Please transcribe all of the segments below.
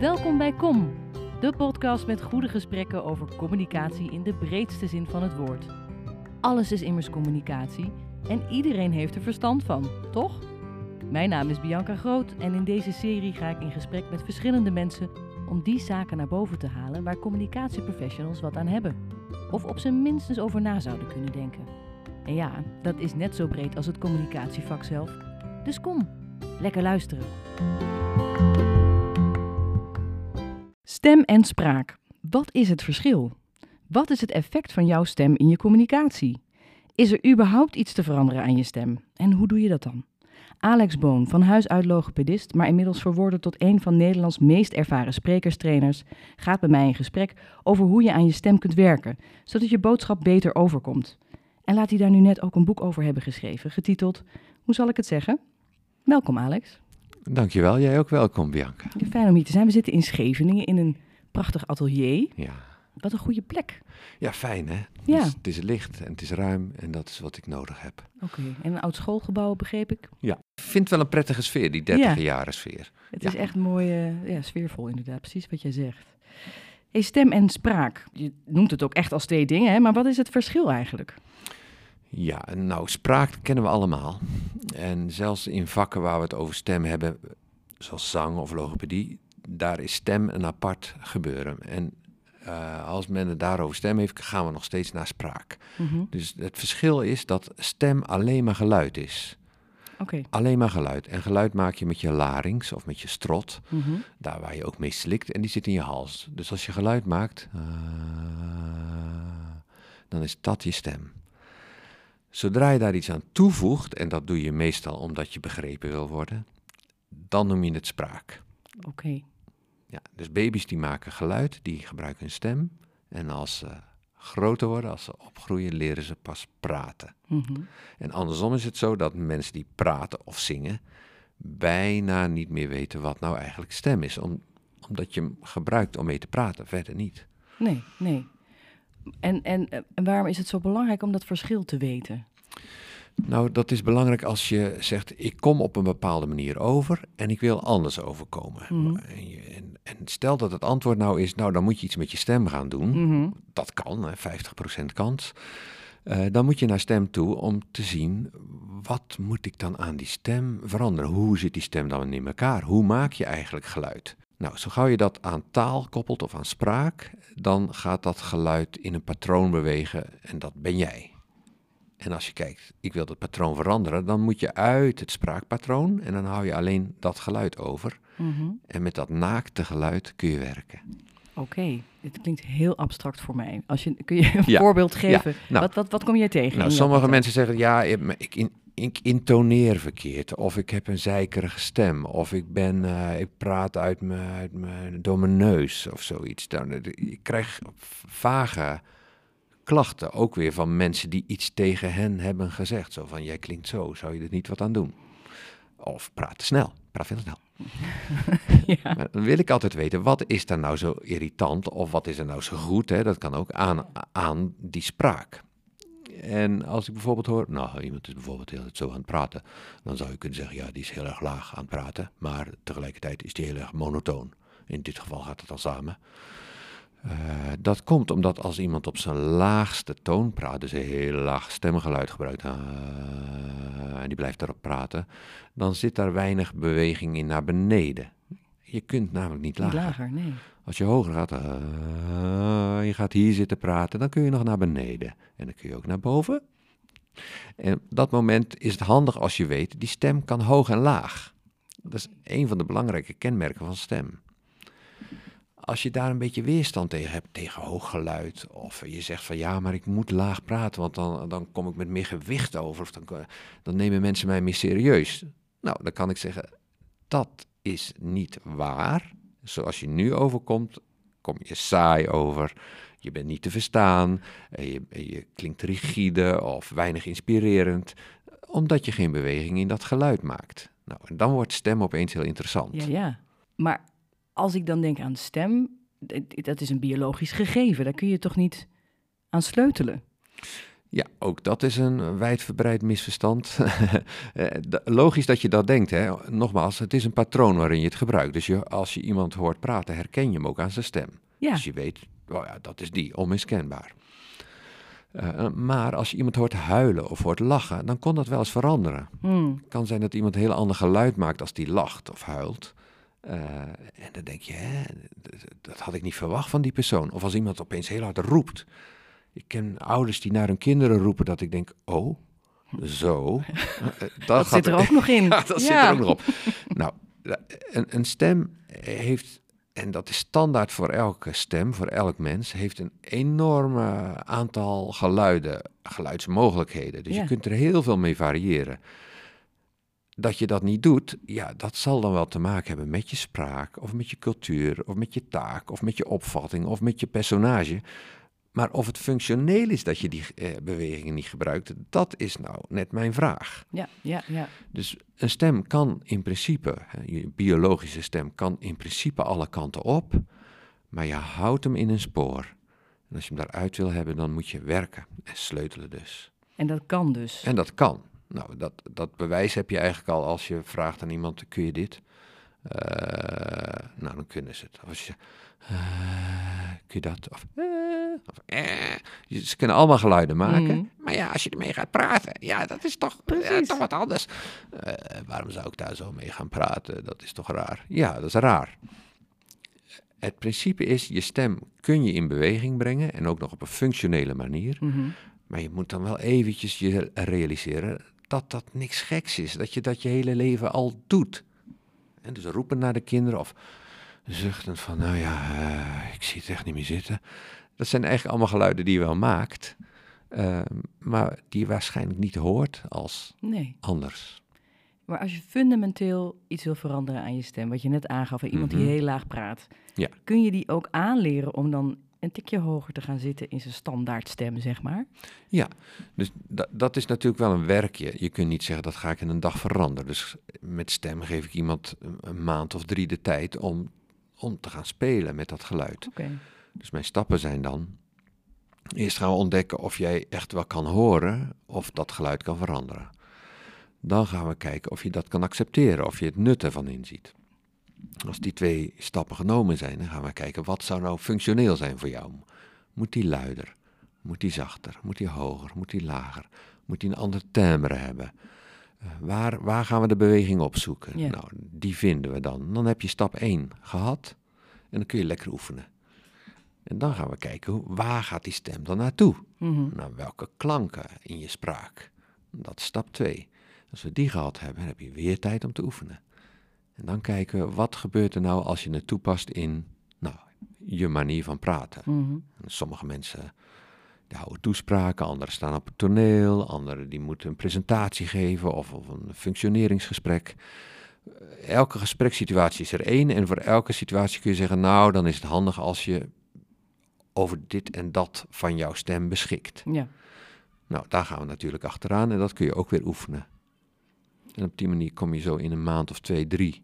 Welkom bij Kom, de podcast met goede gesprekken over communicatie in de breedste zin van het woord. Alles is immers communicatie en iedereen heeft er verstand van, toch? Mijn naam is Bianca Groot en in deze serie ga ik in gesprek met verschillende mensen om die zaken naar boven te halen waar communicatieprofessionals wat aan hebben. Of op zijn minstens over na zouden kunnen denken. En ja, dat is net zo breed als het communicatievak zelf. Dus kom, lekker luisteren. Stem en spraak. Wat is het verschil? Wat is het effect van jouw stem in je communicatie? Is er überhaupt iets te veranderen aan je stem? En hoe doe je dat dan? Alex Boon, van huis uit logopedist, maar inmiddels verworden tot een van Nederlands meest ervaren sprekerstrainers, gaat bij mij in gesprek over hoe je aan je stem kunt werken, zodat je boodschap beter overkomt. En laat hij daar nu net ook een boek over hebben geschreven, getiteld Hoe zal ik het zeggen? Welkom Alex. Dankjewel, jij ook welkom Bianca. Fijn om hier te zijn. We zitten in Scheveningen in een prachtig atelier. Ja, Wat een goede plek. ja fijn hè? Ja. Het, is, het is licht en het is ruim en dat is wat ik nodig heb. Oké, en een oud schoolgebouw begreep ik. Ja, ik vind wel een prettige sfeer, die 30 jaren sfeer. Het Ja. is echt mooi, eh, ja, sfeervol inderdaad, precies wat jij zegt. Hey, stem en spraak. Je noemt het ook echt als twee dingen, hè? maar wat is het verschil eigenlijk? Ja, nou, spraak kennen we allemaal. En zelfs in vakken waar we het over stem hebben, zoals zang of logopedie, daar is stem een apart gebeuren. En eh, als men het daarover stem heeft, gaan we nog steeds naar spraak. Mhm. Dus het verschil is dat stem alleen maar geluid is. Alleen maar geluid. En geluid maak je met je larynx of met je strot. Mhm. Daar waar je ook mee slikt en die zit in je hals. Dus als je geluid maakt, ah, dan is dat je stem. Zodra je daar iets aan toevoegt, en dat doe je meestal omdat je begrepen wil worden, dan noem je het spraak. Oké. Ja, dus baby's die maken geluid, die gebruiken hun stem. En als ze groter worden, als ze opgroeien, leren ze pas praten. Mhm. En andersom is het zo dat mensen die praten of zingen bijna niet meer weten wat nou eigenlijk stem is. Om, omdat je hem gebruikt om mee te praten, verder niet. Nee, nee. En, en, en waarom is het zo belangrijk om dat verschil te weten? Nou, dat is belangrijk als je zegt, ik kom op een bepaalde manier over en ik wil anders overkomen. Mhm. En, je- en, en stel dat het antwoord nou is, nou dan moet je iets met je stem gaan doen. Mhm. Dat kan, hè, 50% kans. Eh, dan moet je naar stem toe om te zien, wat moet ik dan aan die stem veranderen? Hoe zit die stem dan in elkaar? Hoe maak je eigenlijk geluid? Nou, zo gauw je dat aan taal koppelt of aan spraak, dan gaat dat geluid in een patroon bewegen en dat ben jij. En als je kijkt, ik wil dat patroon veranderen, dan moet je uit het spraakpatroon en dan hou je alleen dat geluid over. Mhm. En met dat naakte geluid kun je werken. Oké, dit klinkt heel abstract voor mij. Als je, kun je een Ja, voorbeeld geven? nou. wat, wat, wat kom jij tegen? Nou, sommige mensen zeggen, ja, ik, ik, in- ik intoneer verkeerd. Of ik heb een zeikerige stem. Of ik, ben, eh, ik praat uit mijn, door mijn neus of zoiets. Dan, eh, ik krijg vage klachten, ook weer van mensen die iets tegen hen hebben gezegd. Zo van, jij klinkt zo, zou je er niet wat aan doen? Of praat te snel, praat veel te snel. ja. Maar dan wil ik altijd weten, wat is daar nou zo irritant of wat is er nou zo goed? Hè? Dat kan ook aan, aan die spraak. En als ik bijvoorbeeld hoor, nou, iemand is bijvoorbeeld heel zo aan het praten, dan zou je kunnen zeggen, ja, die is heel erg laag aan het praten, maar tegelijkertijd is die heel erg monotoon. In dit geval gaat het al samen. Eh, dat komt omdat als iemand op zijn laagste toon praat, dus een heel laag stemgeluid gebruikt, ah, en die blijft daarop praten, dan zit daar weinig beweging in naar beneden. Je kunt namelijk niet Niet lager. nee. Als je hoger gaat, ah, je gaat hier zitten praten, dan kun je nog naar beneden. En dan kun je ook naar boven. En op dat moment is het handig als je weet, die stem kan hoog en laag. Dat is een van de belangrijke kenmerken van stem. Als je daar een beetje weerstand tegen hebt, tegen hoog geluid, of je zegt van ja, maar ik moet laag praten, want dan, dan kom ik met meer gewicht over, of dan, dan nemen mensen mij meer serieus. Nou, dan kan ik zeggen, dat is niet waar. Zoals je nu overkomt, kom je saai over. Je bent niet te verstaan. en Je, je klinkt rigide of weinig inspirerend. Omdat je geen beweging in dat geluid maakt. Nou, en dan wordt stem opeens heel interessant. Ja, ja. Maar als ik dan denk aan stem, dat is een biologisch gegeven. Daar kun je toch niet aan sleutelen? Ja, ook dat is een wijdverbreid misverstand. Eh, Logisch dat je dat denkt. Hè? Nogmaals, het is een patroon waarin je het gebruikt. Dus je, als je iemand hoort praten, herken je hem ook aan zijn stem. Ja, Dus je weet, oh ja, dat is die, onmiskenbaar. Eh, maar als je iemand hoort huilen of hoort lachen, dan kon dat wel eens veranderen. Hmm. Het kan zijn dat iemand een heel ander geluid maakt als die lacht of huilt. Eh, en dan denk je, hè, dat had ik niet verwacht van die persoon. Of als iemand opeens heel hard roept. Ik ken ouders die naar hun kinderen roepen dat ik denk, oh, zo. Dat dat gaat zit er ook nog in. ja, dat zit er ook nog op. Nou, een, een stem heeft, en dat is standaard voor elke stem, voor elk mens, heeft een enorm aantal geluiden, geluidsmogelijkheden. Dus Ja. je kunt er heel veel mee variëren. Dat je dat niet doet, ja, dat zal dan wel te maken hebben met je spraak, of met je cultuur, of met je taak, of met je opvatting, of met je personage. Maar of het functioneel is dat je die eh, bewegingen niet gebruikt, dat is nou net mijn vraag. Ja, ja, ja. Dus een stem kan in principe, je biologische stem kan in principe alle kanten op, maar je houdt hem in een spoor. En als je hem daaruit wil hebben, dan moet je werken en sleutelen dus. En dat kan dus. En dat kan. Nou, dat, dat bewijs heb je eigenlijk al als je vraagt aan iemand, kun je dit? Eh, nou, dan kunnen ze het. Als je, kun je dat? Of, eh, of eh. Ze kunnen allemaal geluiden maken. Mm. Maar ja, als je ermee gaat praten, ja, dat is toch, ja, toch wat anders. Eh, waarom zou ik daar zo mee gaan praten? Dat is toch raar? Ja, dat is raar. Het principe is, je stem kun je in beweging brengen en ook nog op een functionele manier. Mhm. Maar je moet dan wel eventjes je realiseren dat dat niks geks is. Dat je dat je hele leven al doet. En dus roepen naar de kinderen of zuchten van, nou ja, eh, ik zie het echt niet meer zitten. Dat zijn eigenlijk allemaal geluiden die je wel maakt, eh, maar die je waarschijnlijk niet hoort als Nee. anders. Maar als je fundamenteel iets wil veranderen aan je stem, wat je net aangaf, van iemand Mhm. die heel laag praat, Ja. kun je die ook aanleren om dan een tikje hoger te gaan zitten in zijn standaardstem, zeg maar? Dus da- dat is natuurlijk wel een werkje. Je kunt niet zeggen dat ga ik in een dag veranderen. Dus met stem geef ik iemand een, een maand of drie de tijd om, om te gaan spelen met dat geluid. Dus mijn stappen zijn dan. Eerst gaan we ontdekken of jij echt wel kan horen of dat geluid kan veranderen. Dan gaan we kijken of je dat kan accepteren, of je het nut ervan inziet. Als die twee stappen genomen zijn, dan gaan we kijken wat zou nou functioneel zijn voor jou. Moet die luider? Moet die zachter? Moet die hoger? Moet die lager? Moet die een ander timbre hebben? Waar, waar gaan we de beweging opzoeken? Ja. Nou, die vinden we dan. Dan heb je stap 1 gehad en dan kun je lekker oefenen. En dan gaan we kijken, waar gaat die stem dan naartoe? Mhm. Naar welke klanken in je spraak? Dat is stap 2. Als we die gehad hebben, heb je weer tijd om te oefenen. En dan kijken we, wat gebeurt er nou als je het toepast in nou, je manier van praten? Mhm. Sommige mensen die houden toespraken, anderen staan op het toneel, anderen die moeten een presentatie geven of, of een functioneringsgesprek. Eh, Elke gesprekssituatie is er één en voor elke situatie kun je zeggen, nou dan is het handig als je over dit en dat van jouw stem beschikt. Ja. Nou, daar gaan we natuurlijk achteraan en dat kun je ook weer oefenen. En op die manier kom je zo in een maand of twee, drie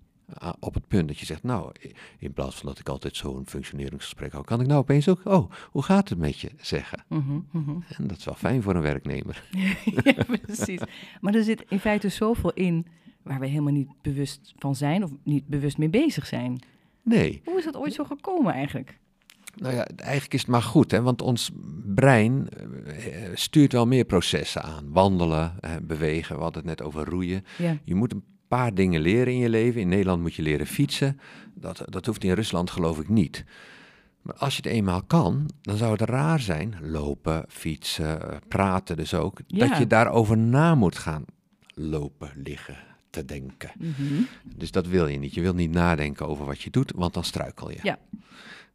op het punt dat je zegt, nou, in plaats van dat ik altijd zo'n functioneringsgesprek hou, kan ik nou opeens ook, oh, hoe gaat het met je zeggen? Mhm, mhm. En dat is wel fijn voor een werknemer. ja, precies. Maar er zit in feite zoveel in waar we helemaal niet bewust van zijn of niet bewust mee bezig zijn. Nee, Hoe is dat ooit zo gekomen eigenlijk? nou ja, eigenlijk is het maar goed, hè, want ons brein eh, eh, stuurt wel meer processen aan. Wandelen, eh, bewegen, we hadden het net over roeien. Ja. Je moet een paar dingen leren in je leven. In Nederland moet je leren fietsen. Dat, dat hoeft in Rusland geloof ik niet. Maar als je het eenmaal kan, dan zou het raar zijn, lopen, fietsen, praten dus ook, Ja. dat je daarover na moet gaan lopen, liggen, te denken. Mhm. Dus dat wil je niet. Je wil niet nadenken over wat je doet, want dan struikel je. Ja.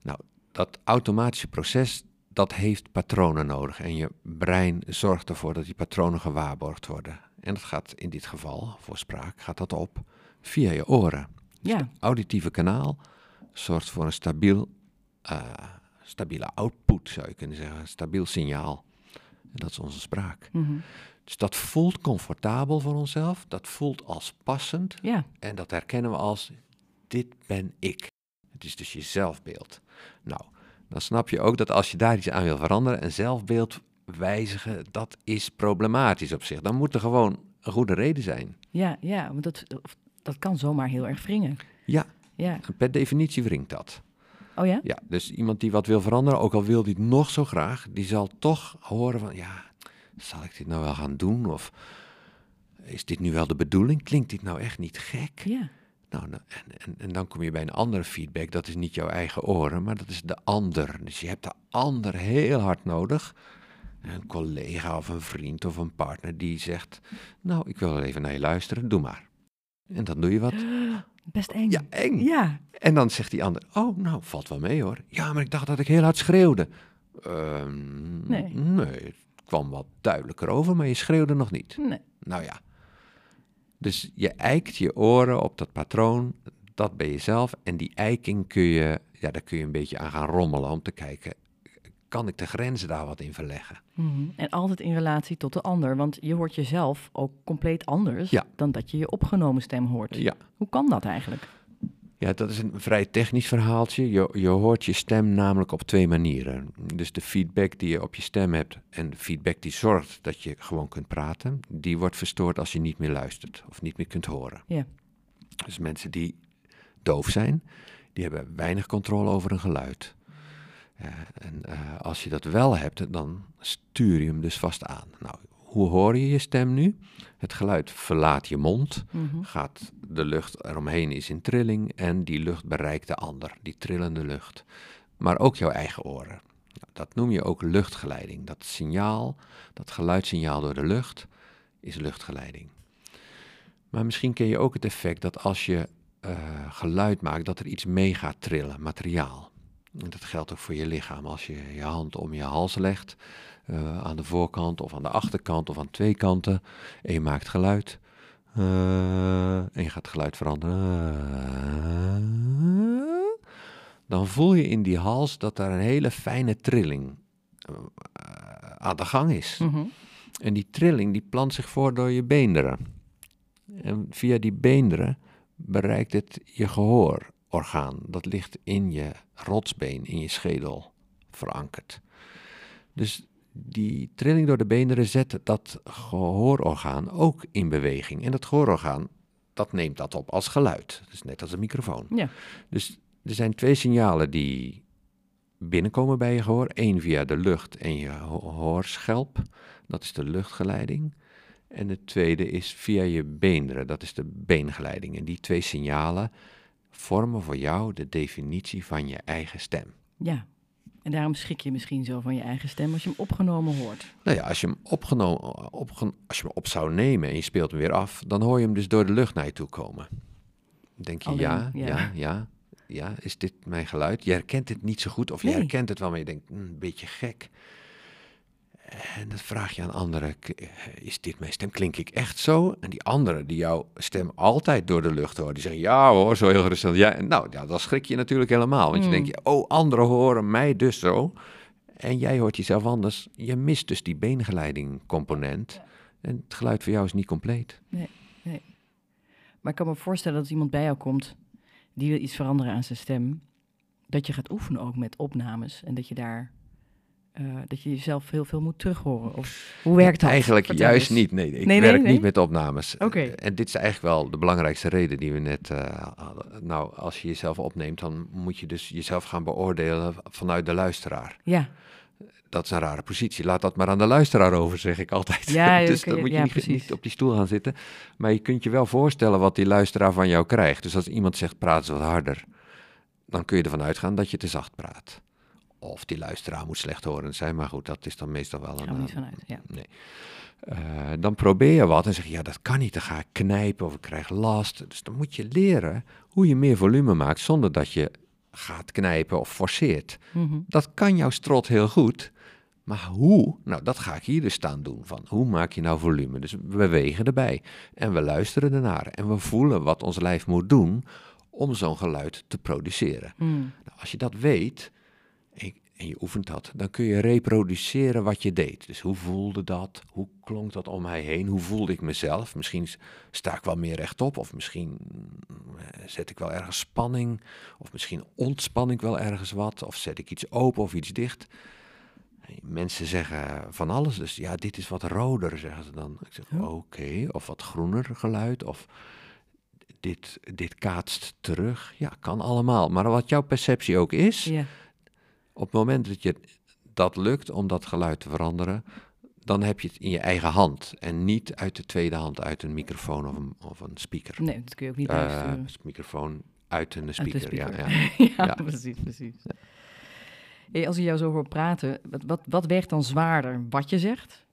Nou, dat automatische proces, dat heeft patronen nodig. En je brein zorgt ervoor dat die patronen gewaarborgd worden. En dat gaat in dit geval, voor spraak, gaat dat op via je oren. Ja. Auditieve kanaal zorgt voor een stabiel, eh, stabiele output, zou je kunnen zeggen. Een stabiel signaal. En dat is onze spraak. Mhm. Dus dat voelt comfortabel voor onszelf. Dat voelt als passend. Ja. En dat herkennen we als, dit ben ik. Het is dus je zelfbeeld. Nou, dan snap je ook dat als je daar iets aan wil veranderen, een zelfbeeld wijzigen, dat is problematisch op zich. Dan moet er gewoon een goede reden zijn. Ja, ja want dat, dat kan zomaar heel erg wringen. Ja, Ja. per definitie wringt dat. Oh ja? Ja, dus iemand die wat wil veranderen, ook al wil die het nog zo graag, die zal toch horen van, ja, zal ik dit nou wel gaan doen? Of is dit nu wel de bedoeling? Klinkt dit nou echt niet gek? Ja. Nou, nou, en, en, en dan kom je bij een andere feedback. Dat is niet jouw eigen oren, maar dat is de ander. Dus je hebt de ander heel hard nodig. Een collega of een vriend of een partner die zegt: Nou, ik wil wel even naar je luisteren, doe maar. En dan doe je wat. Best eng. Ja, eng. Ja. En dan zegt die ander: Oh, nou, valt wel mee hoor. Ja, maar ik dacht dat ik heel hard schreeuwde. Ehm, Nee. Nee, het kwam wat duidelijker over, maar je schreeuwde nog niet. Nee. Nou ja. Dus je eikt je oren op dat patroon, dat ben je zelf. En die eiking kun je, ja, daar kun je een beetje aan gaan rommelen om te kijken, kan ik de grenzen daar wat in verleggen? Mhm. En altijd in relatie tot de ander. Want je hoort jezelf ook compleet anders Ja. dan dat je je opgenomen stem hoort. Ja. Hoe kan dat eigenlijk? Ja, dat is een vrij technisch verhaaltje. Je, je hoort je stem namelijk op twee manieren. Dus de feedback die je op je stem hebt en de feedback die zorgt dat je gewoon kunt praten, die wordt verstoord als je niet meer luistert of niet meer kunt horen. Ja. Dus mensen die doof zijn, die hebben weinig controle over een geluid. En eh, als je dat wel hebt, dan stuur je hem dus vast aan. Nou, hoe hoor je je stem nu? Het geluid verlaat je mond, Mhm. gaat de lucht eromheen is in trilling en die lucht bereikt de ander, die trillende lucht. Maar ook jouw eigen oren. Nou, dat noem je ook luchtgeleiding. Dat signaal, dat geluidssignaal door de lucht, is luchtgeleiding. Maar misschien ken je ook het effect dat als je eh, geluid maakt, dat er iets mee gaat trillen, materiaal. En dat geldt ook voor je lichaam. Als je je hand om je hals legt, eh, aan de voorkant of aan de achterkant of aan twee kanten, en je maakt geluid, eh, en je gaat het geluid veranderen, dan voel je in die hals dat daar een hele fijne trilling eh, aan de gang is. Mhm. En die trilling die plant zich voor door je beenderen. En via die beenderen bereikt het je gehoororgaan. Dat ligt in je rotsbeen, in je schedel verankerd. Dus die trilling door de beenderen zet dat gehoororgaan ook in beweging. En dat gehoororgaan, dat neemt dat op als geluid. Is net als een microfoon. Ja. Dus er zijn twee signalen die binnenkomen bij je gehoor. Eén via de lucht en je ho- hoorschelp. Dat is de luchtgeleiding. En de tweede is via je beenderen. Dat is de beengeleiding. En die twee signalen vormen voor jou de definitie van je eigen stem. Ja. En daarom schrik je misschien zo van je eigen stem als je hem opgenomen hoort. Nou ja, als je hem, opgenomen, opgen- als je hem op zou nemen en je speelt hem weer af, dan hoor je hem dus door de lucht naar je toe komen. Dan denk je, Alleen, ja, ja. ja, ja, ja, is dit mijn geluid? Je herkent het niet zo goed of je Nee. herkent het wel, maar je denkt, "Hm, een beetje gek. En dan vraag je aan anderen, "K- is dit mijn stem? Klink ik echt zo? En die anderen die jouw stem altijd door de lucht horen, die zeggen, ja hoor, zo heel gerust. Ja, nou, ja, dan schrik je natuurlijk helemaal. Want je Hmm. denkt, oh, anderen horen mij dus zo. En jij hoort jezelf anders. Je mist dus die beengeleiding component. En het geluid voor jou is niet compleet. Maar ik kan me voorstellen dat iemand bij jou komt die wil iets veranderen aan zijn stem. Dat je gaat oefenen ook met opnames. En dat je daar eh, dat je jezelf heel veel moet terughoren. Of hoe werkt dat? Eigenlijk Vertel juist eens. niet. Nee, ik Nee, nee, werk nee? niet met opnames. Oké. Eh, En dit is eigenlijk wel de belangrijkste reden die we net eh, hadden. Nou, als je jezelf opneemt, dan moet je dus jezelf gaan beoordelen vanuit de luisteraar. Ja, Dat is een rare positie. Laat dat maar aan de luisteraar over, zeg ik altijd. Ja, dus dan moet je ja, niet, niet op die stoel gaan zitten. Maar je kunt je wel voorstellen wat die luisteraar van jou krijgt. Dus als iemand zegt, praat eens wat harder, dan kun je ervan uitgaan dat je te zacht praat. Of die luisteraar moet slechthorend zijn, maar goed, dat is dan meestal wel een... niet eh, vanuit. Ja. Nee. Eh, dan probeer je wat en zeg je, ja, dat kan niet. Dan ga ik knijpen of ik krijg last. Dus dan moet je leren hoe je meer volume maakt zonder dat je gaat knijpen of forceert. Mhm. Dat kan jouw strot heel goed. Maar hoe? Nou, dat ga ik hier dus staan doen. Van hoe maak je nou volume? Dus we bewegen erbij. En we luisteren ernaar. En we voelen wat ons lijf moet doen om zo'n geluid te produceren. Mm. Nou, als je dat weet en, je oefent dat, dan kun je reproduceren wat je deed. Dus hoe voelde dat? Hoe klonk dat om mij heen? Hoe voelde ik mezelf? Misschien sta ik wel meer rechtop, of misschien eh, zet ik wel ergens spanning, of misschien ontspan ik wel ergens wat, of zet ik iets open of iets dicht. Mensen zeggen van alles. Dus ja, dit is wat roder, zeggen ze dan. Ik zeg, oké. Of wat groener geluid. Of dit, dit kaatst terug. Ja, kan allemaal. Maar wat jouw perceptie ook is, Ja. Op het moment dat je dat lukt om dat geluid te veranderen, dan heb je het in je eigen hand. En niet uit de tweede hand, uit een microfoon of een, of een speaker. Nee, dat kun je ook niet uitsturen. microfoon uit een Uit speaker. de speaker. Ja, ja. ja, Ja. precies, precies. Hey, als ik jou zo hoor praten, wat, wat, wat weegt dan zwaarder? Wat je zegt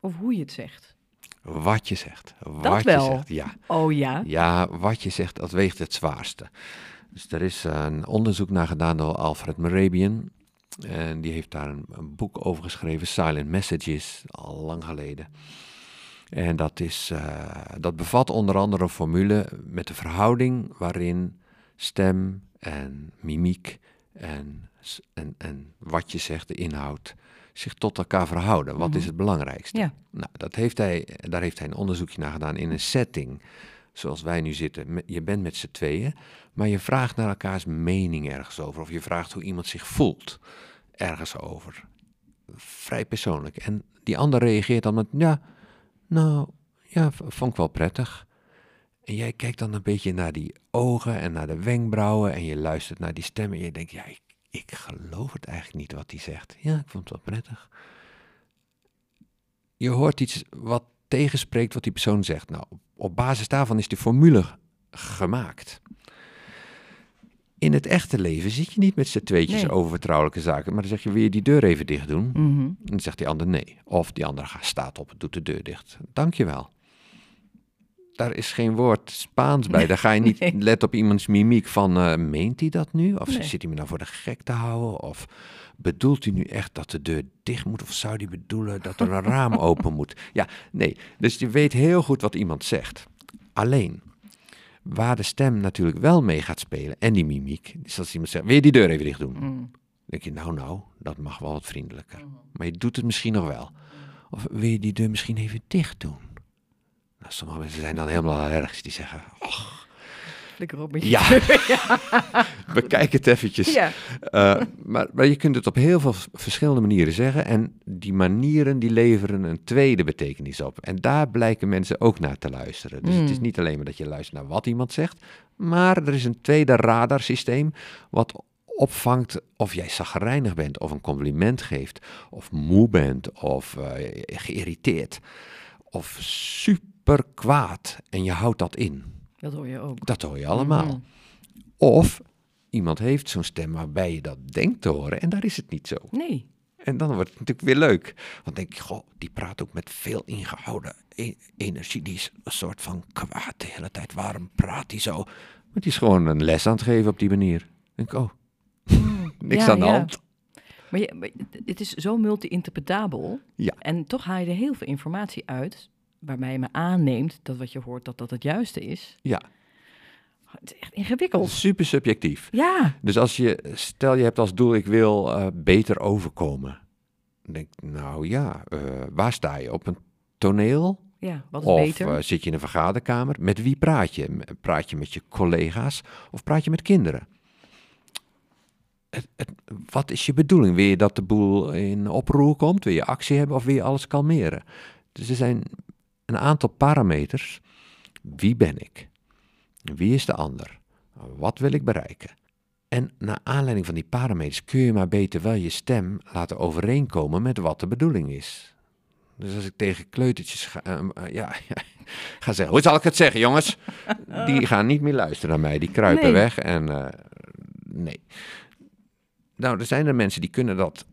of hoe je het zegt? Wat je zegt. Wat Dat je wel. zegt. Ja. Oh ja? ja, wat je zegt, dat weegt het zwaarste. Dus er is een onderzoek naar gedaan door Alfred Merabian. En die heeft daar een, een boek over geschreven, Silent Messages, al lang geleden. En dat, is, eh, dat bevat onder andere een formule met de verhouding waarin stem en mimiek en, en, en wat je zegt, de inhoud, zich tot elkaar verhouden. Wat Mhm. is het belangrijkste? Ja. Nou, dat heeft hij, daar heeft hij een onderzoekje naar gedaan in een setting zoals wij nu zitten. Je bent met z'n tweeën, maar je vraagt naar elkaars mening ergens over. Of je vraagt hoe iemand zich voelt ergens over. Vrij persoonlijk. En die ander reageert dan met, ja, nou, ja, vond ik wel prettig. En jij kijkt dan een beetje naar die ogen en naar de wenkbrauwen en je luistert naar die stem en je denkt, ja, ik, ik geloof het eigenlijk niet wat hij zegt. Ja, ik vond het wel prettig. Je hoort iets wat tegenspreekt wat die persoon zegt. Nou, op- basis daarvan is die formule gemaakt. In het echte leven zit je niet met z'n tweetjes Nee. over vertrouwelijke zaken, maar dan zeg je, wil je die deur even dicht doen? Mhm. En dan zegt die ander nee. Of die ander staat op en doet de deur dicht. Dankjewel. Daar is geen woord Spaans bij. Daar ga je niet Nee. letten op iemands mimiek van, eh, meent hij dat nu? Of Nee. zit hij me nou voor de gek te houden? Of bedoelt hij nu echt dat de deur dicht moet? Of zou hij bedoelen dat er een raam open moet? Ja, nee. Dus je weet heel goed wat iemand zegt. Alleen, waar de stem natuurlijk wel mee gaat spelen en die mimiek, is als iemand zegt, wil je die deur even dicht doen? Mhm. Dan denk je, nou nou, dat mag wel wat vriendelijker. Maar je doet het misschien nog wel. Of wil je die deur misschien even dicht doen? Nou, sommige mensen zijn dan helemaal allergisch. Die zeggen, Flikker op met je ja, bekijk het eventjes. Ja. Eh, maar, maar je kunt het op heel veel verschillende manieren zeggen. En die manieren die leveren een tweede betekenis op. En daar blijken mensen ook naar te luisteren. Dus het is Mm. niet alleen maar dat je luistert naar wat iemand zegt. Maar er is een tweede radarsysteem wat opvangt of jij zagrijnig bent of een compliment geeft. Of moe bent of eh, geïrriteerd. Of super kwaad. En je houdt dat in. Dat hoor je ook. Dat hoor je allemaal. Mhm. Of iemand heeft zo'n stem waarbij je dat denkt te horen en daar is het niet zo. Nee. En dan wordt het natuurlijk weer leuk. Want denk je, goh, die praat ook met veel ingehouden e- energie. Die is een soort van kwaad de hele tijd. Waarom praat hij zo? Maar die is gewoon een les aan het geven op die manier. Denk ik, oh, niks Ja, aan de ja. hand. Maar, je, maar het is zo multi-interpretabel. Ja. En toch haal je er heel veel informatie uit. Waarbij je me aanneemt dat wat je hoort, dat dat het juiste is. Ja, Het is echt ingewikkeld. super subjectief. Ja. Dus als je, stel je hebt als doel, ik wil eh, beter overkomen. Dan denk ik, nou ja, eh, waar sta je? Op een toneel? Ja, wat is Of beter? eh, zit je in een vergaderkamer? Met wie praat je? Praat je met je collega's of praat je met kinderen? Het, het, wat is je bedoeling? Wil je dat de boel in oproer komt? Wil je actie hebben of wil je alles kalmeren? Dus er zijn een aantal parameters. Wie ben ik? Wie is de ander? Wat wil ik bereiken? En naar aanleiding van die parameters kun je maar beter wel je stem laten overeenkomen met wat de bedoeling is. Dus als ik tegen kleutertjes ga, ehm, eh, ja, ga zeggen, hoe zal ik het zeggen jongens? Die gaan niet meer luisteren naar mij, die kruipen Nee. weg en eh, nee. Nou, er zijn er mensen die kunnen dat,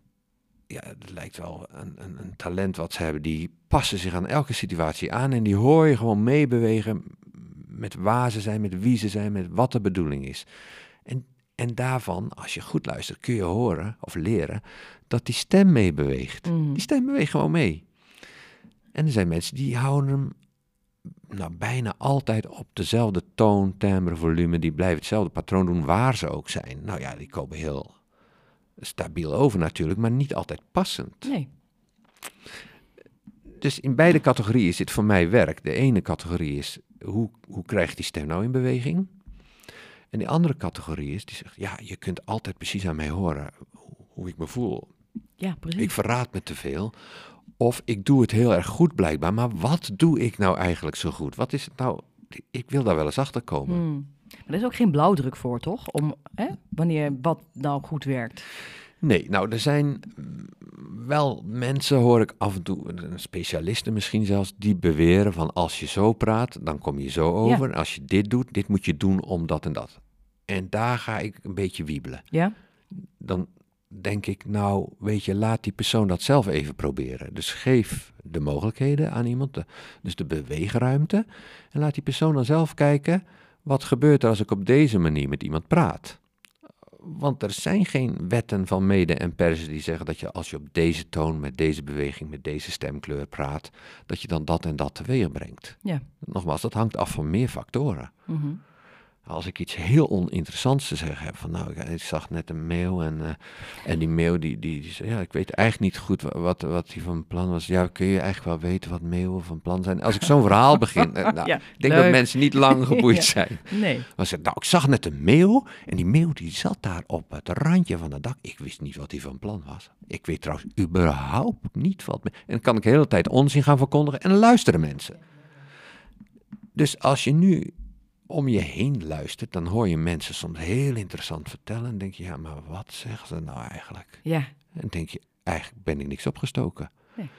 ja, het lijkt wel een, een, een talent wat ze hebben, die passen zich aan elke situatie aan en die hoor je gewoon meebewegen met waar ze zijn, met wie ze zijn, met wat de bedoeling is. En, en daarvan, als je goed luistert, kun je horen of leren dat die stem meebeweegt. Mhm. Die stem beweegt gewoon mee. En er zijn mensen die houden hem nou, bijna altijd op dezelfde toon, timbre, volume. Die blijven hetzelfde patroon doen waar ze ook zijn. Nou ja, die komen heel stabiel over natuurlijk, maar niet altijd passend. Nee. Dus in beide categorieën zit voor mij werk. De ene categorie is, hoe, hoe krijg die stem nou in beweging? En de andere categorie is, die zegt, ja, je kunt altijd precies aan mij horen hoe, hoe ik me voel. Ja, precies. Ik verraad me te veel. Of ik doe het heel erg goed blijkbaar. Maar wat doe ik nou eigenlijk zo goed? Wat is het nou? Ik wil daar wel eens achter komen. Hmm. Maar er is ook geen blauwdruk voor, toch? Om hè, wanneer wat nou goed werkt. Nee, nou, er zijn wel mensen, hoor ik af en toe, specialisten misschien zelfs, die beweren van als je zo praat, dan kom je zo over. Als je dit doet, dit moet je doen om dat en dat. En daar ga ik een beetje wiebelen. Ja? Dan denk ik, nou, weet je, laat die persoon dat zelf even proberen. Dus geef de mogelijkheden aan iemand, de, dus de beweegruimte. En laat die persoon dan zelf kijken, wat gebeurt er als ik op deze manier met iemand praat? Want er zijn geen wetten van mede en persen die zeggen dat je als je op deze toon, met deze beweging, met deze stemkleur praat, dat je dan dat en dat teweeg brengt. Ja. Nogmaals, dat hangt af van meer factoren. Mhm. Als ik iets heel oninteressants te zeggen heb, van nou, ik, zag net een mail en, uh, en die mail die, die, die, zei, ja, ik weet eigenlijk niet goed wat, wat die van plan was. Ja, kun je eigenlijk wel weten wat mail van plan zijn? Als ik zo'n verhaal begin, uh, nou, Ja, ik denk leuk. dat mensen niet lang geboeid Ja. zijn. Nee. Maar ze, nou, ik zag net een mail en die mail die zat daar op het randje van het dak. Ik wist niet wat die van plan was. Ik weet trouwens überhaupt niet wat. En dan kan ik de hele tijd onzin gaan verkondigen en dan luisteren mensen. Dus als je nu om je heen luistert, dan hoor je mensen soms heel interessant vertellen. En denk je, ja, maar wat zeggen ze nou eigenlijk? Ja. En denk je, eigenlijk ben ik niks opgestoken. Nee.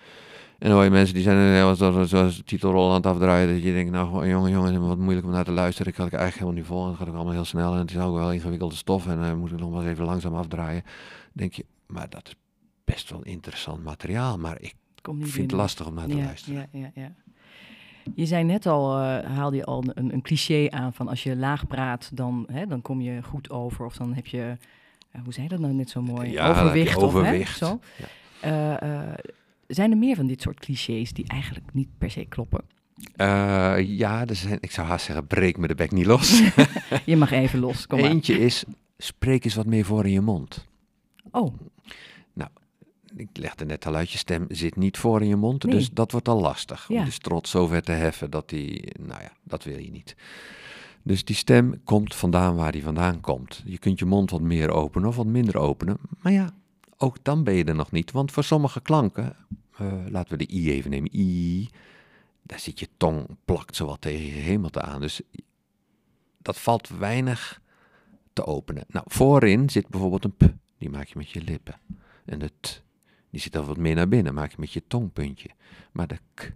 En dan hoor je mensen die zijn eh, zoals, zoals de titelrol aan het afdraaien. Dat je denkt, nou jongen, jongen, wat moeilijk om naar te luisteren. Ik had ik eigenlijk helemaal niet vol. Dat gaat ook allemaal heel snel. En het is ook wel ingewikkelde stof. En dan moet ik nog eens even langzaam afdraaien. denk je, maar dat is best wel interessant materiaal. Maar ik vind het lastig om naar te ja, luisteren. Ja, ja, ja. Je zei net al, eh, haalde je al een, een cliché aan van als je laag praat, dan, hè, dan kom je goed over. Of dan heb je, eh, hoe zei je dat nou net zo mooi? Ja, je overwicht. Of, hè, overwicht. zo. Ja. Eh, zijn er meer van dit soort clichés die eigenlijk niet per se kloppen? Ja, er zijn, ik zou haast zeggen, breek me de bek niet los. Je mag even los, kom maar. Eentje is, spreek eens wat meer voor in je mond. Oh, Ik legde net al uit, je stem zit niet voor in je mond, Nee. dus dat wordt al lastig. Ja. Om dus trots zo ver te heffen dat die, nou ja, dat wil je niet. Dus die stem komt vandaan waar die vandaan komt. Je kunt je mond wat meer openen of wat minder openen. Maar ja, ook dan ben je er nog niet. Want voor sommige klanken, eh, laten we de i even nemen, i, daar zit je tong plakt zowat tegen je hemelte aan. Dus dat valt weinig te openen. Nou, voorin zit bijvoorbeeld een p, die maak je met je lippen. En de t, die zit dan wat meer naar binnen, maak je met je tongpuntje. Maar de k,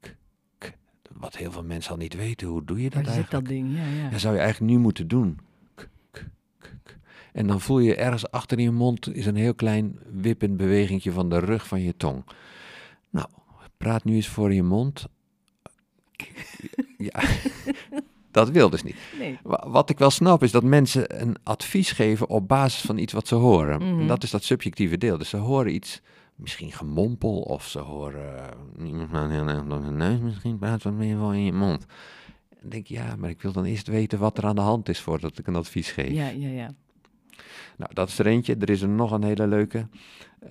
k, k, wat heel veel mensen al niet weten, hoe doe je dat waar zit dat ding? Ja, ja. Dat zou je eigenlijk nu moeten doen. K, k, k, k. En dan voel je ergens achter in je mond is een heel klein wippend bewegingje van de rug van je tong. Nou, praat nu eens voor je mond. Ja, dat wil dus niet. Nee. Wa- Wat ik wel snap is dat mensen een advies geven op basis van iets wat ze horen. Mhm. En dat is dat subjectieve deel. Dus ze horen iets, misschien gemompel, of ze horen eh, iemand met een een neus misschien praat wat meer van in je mond. Dan denk ja, maar ik wil dan eerst weten wat er aan de hand is voordat ik een advies geef. Ja, ja, ja. Nou, dat is er eentje. Er is er nog een hele leuke.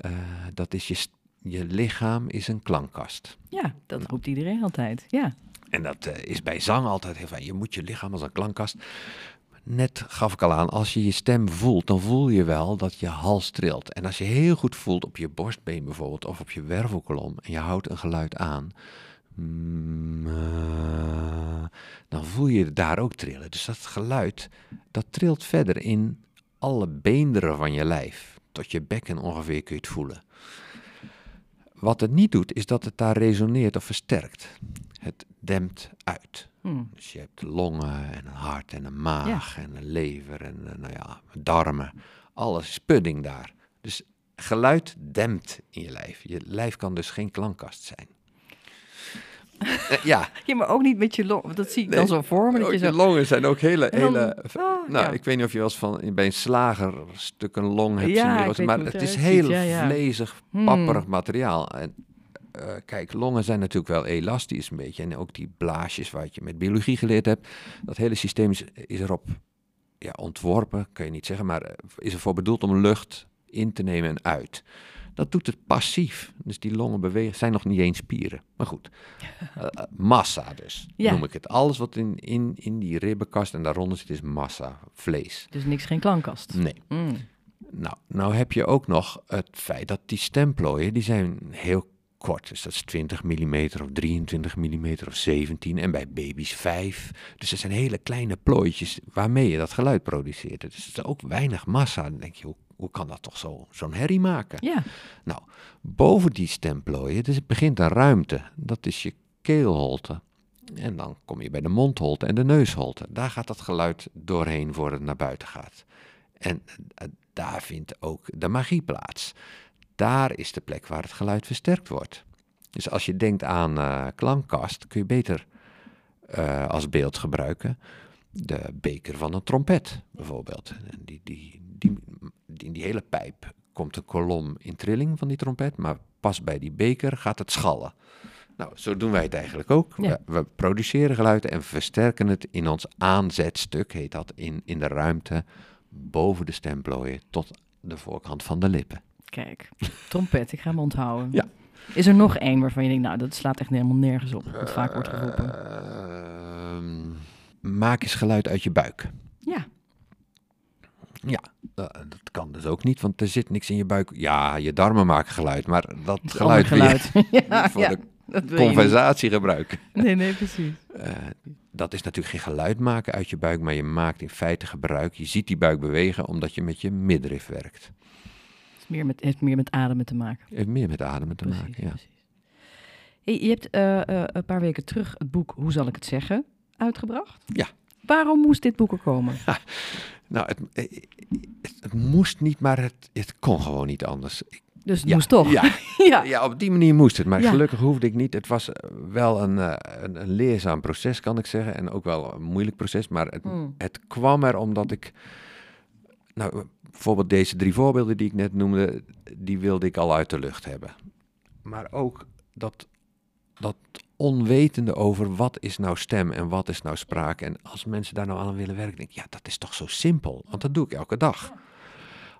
Eh, dat is je, je lichaam is een klankkast. Ja, dat roept iedereen altijd. Ja. En dat eh, is bij zang altijd heel fijn. Je moet je lichaam als een klankkast. Net gaf ik al aan, als je je stem voelt, dan voel je wel dat je hals trilt. En als je heel goed voelt op je borstbeen bijvoorbeeld, of op je wervelkolom, en je houdt een geluid aan, mm, eh, dan voel je daar ook trillen. Dus dat geluid, dat trilt verder in alle beenderen van je lijf. Tot je bekken ongeveer kun je het voelen. Wat het niet doet, is dat het daar resoneert of versterkt. Het dempt uit. Hm. Dus je hebt longen en een hart en een maag en een lever en eh, nou ja, darmen. Alles is pudding daar. Dus geluid dempt in je lijf. Je lijf kan dus geen klankkast zijn. Eh, ja, Ja, maar ook niet met je long. want Dat zie ik Nee, dan zo voor me. Dat je longen zijn ook hele... Dan- hele oh, nou, ja. ik weet niet of je wel eens van bij een slager een stuk een long hebt Ja, zien maar het het is heel vlezig, Hmm. papperig materiaal. En, eh, kijk, longen zijn natuurlijk wel elastisch een beetje. En ook die blaasjes wat je met biologie geleerd hebt. Dat hele systeem is, is erop ja, ontworpen, kan je niet zeggen, maar eh, is ervoor bedoeld om lucht in te nemen en uit. Dat doet het passief. Dus die longen bewegen, zijn nog niet eens spieren. Maar goed, Eh, massa dus, Ja. noem ik het. Alles wat in, in, in die ribbenkast en daaronder zit is massa, vlees. Dus niks geen klankkast. Nee. Hm. Nou, nou heb je ook nog het feit dat die stemplooien, die zijn heel kort. Dus dat is 20 mm of 23 mm of 17 en bij baby's 5. Dus dat zijn hele kleine plooitjes waarmee je dat geluid produceert. Dus het is ook weinig massa. Dan denk je, hoe, hoe kan dat toch zo, zo'n herrie maken? Ja. Nou, boven die stemplooien, dus het begint een ruimte. Dat is je keelholte. En dan kom je bij de mondholte en de neusholte. Daar gaat dat geluid doorheen voor het naar buiten gaat. En eh, daar vindt ook de magie plaats. Daar is de plek waar het geluid versterkt wordt. Dus als je denkt aan eh, klankkast, kun je beter eh, als beeld gebruiken de beker van een trompet bijvoorbeeld. En die, die, die, die, in die hele pijp komt een kolom in trilling van die trompet, maar pas bij die beker gaat het schallen. Nou, zo doen wij het eigenlijk ook. Ja. We, we produceren geluiden en versterken het in ons aanzetstuk, heet dat, in, in de ruimte boven de stemplooien tot de voorkant van de lippen. Kijk, trompet, ik ga hem onthouden. Ja. Is er nog één waarvan je denkt, nou, dat slaat echt helemaal nergens op, wat vaak wordt geroepen? Ehm, maak eens geluid uit je buik. Ja, Ja, dat kan dus ook niet, want er zit niks in je buik. Ja, je darmen maken geluid, maar dat het geluid, je geluid. ja, voor ja, de dat gebruiken. Nee, nee, precies. Eh, dat is natuurlijk geen geluid maken uit je buik, maar je maakt in feite gebruik. Je ziet die buik bewegen omdat je met je middenrif werkt. Het meer met, heeft meer met ademen te maken. Heeft meer met ademen te Precies, maken, ja. precies. Hey, je hebt eh, eh, een paar weken terug het boek Hoe zal ik het zeggen uitgebracht. Ja. Waarom moest dit boek er komen? Nou, het, eh, het, het moest niet, maar het, het kon gewoon niet anders. Dus het Ja, moest toch? Ja, ja. ja, op die manier moest het. Maar Ja. gelukkig hoefde ik niet. Het was wel een, een, een leerzaam proces, kan ik zeggen. En ook wel een moeilijk proces. Maar het, Hmm. het kwam er omdat ik... Nou, bijvoorbeeld deze drie voorbeelden die ik net noemde... die wilde ik al uit de lucht hebben. Maar ook dat, dat onwetende over wat is nou stem en wat is nou spraak. En als mensen daar nou aan willen werken, denk ik... ja, dat is toch zo simpel. Want dat doe ik elke dag.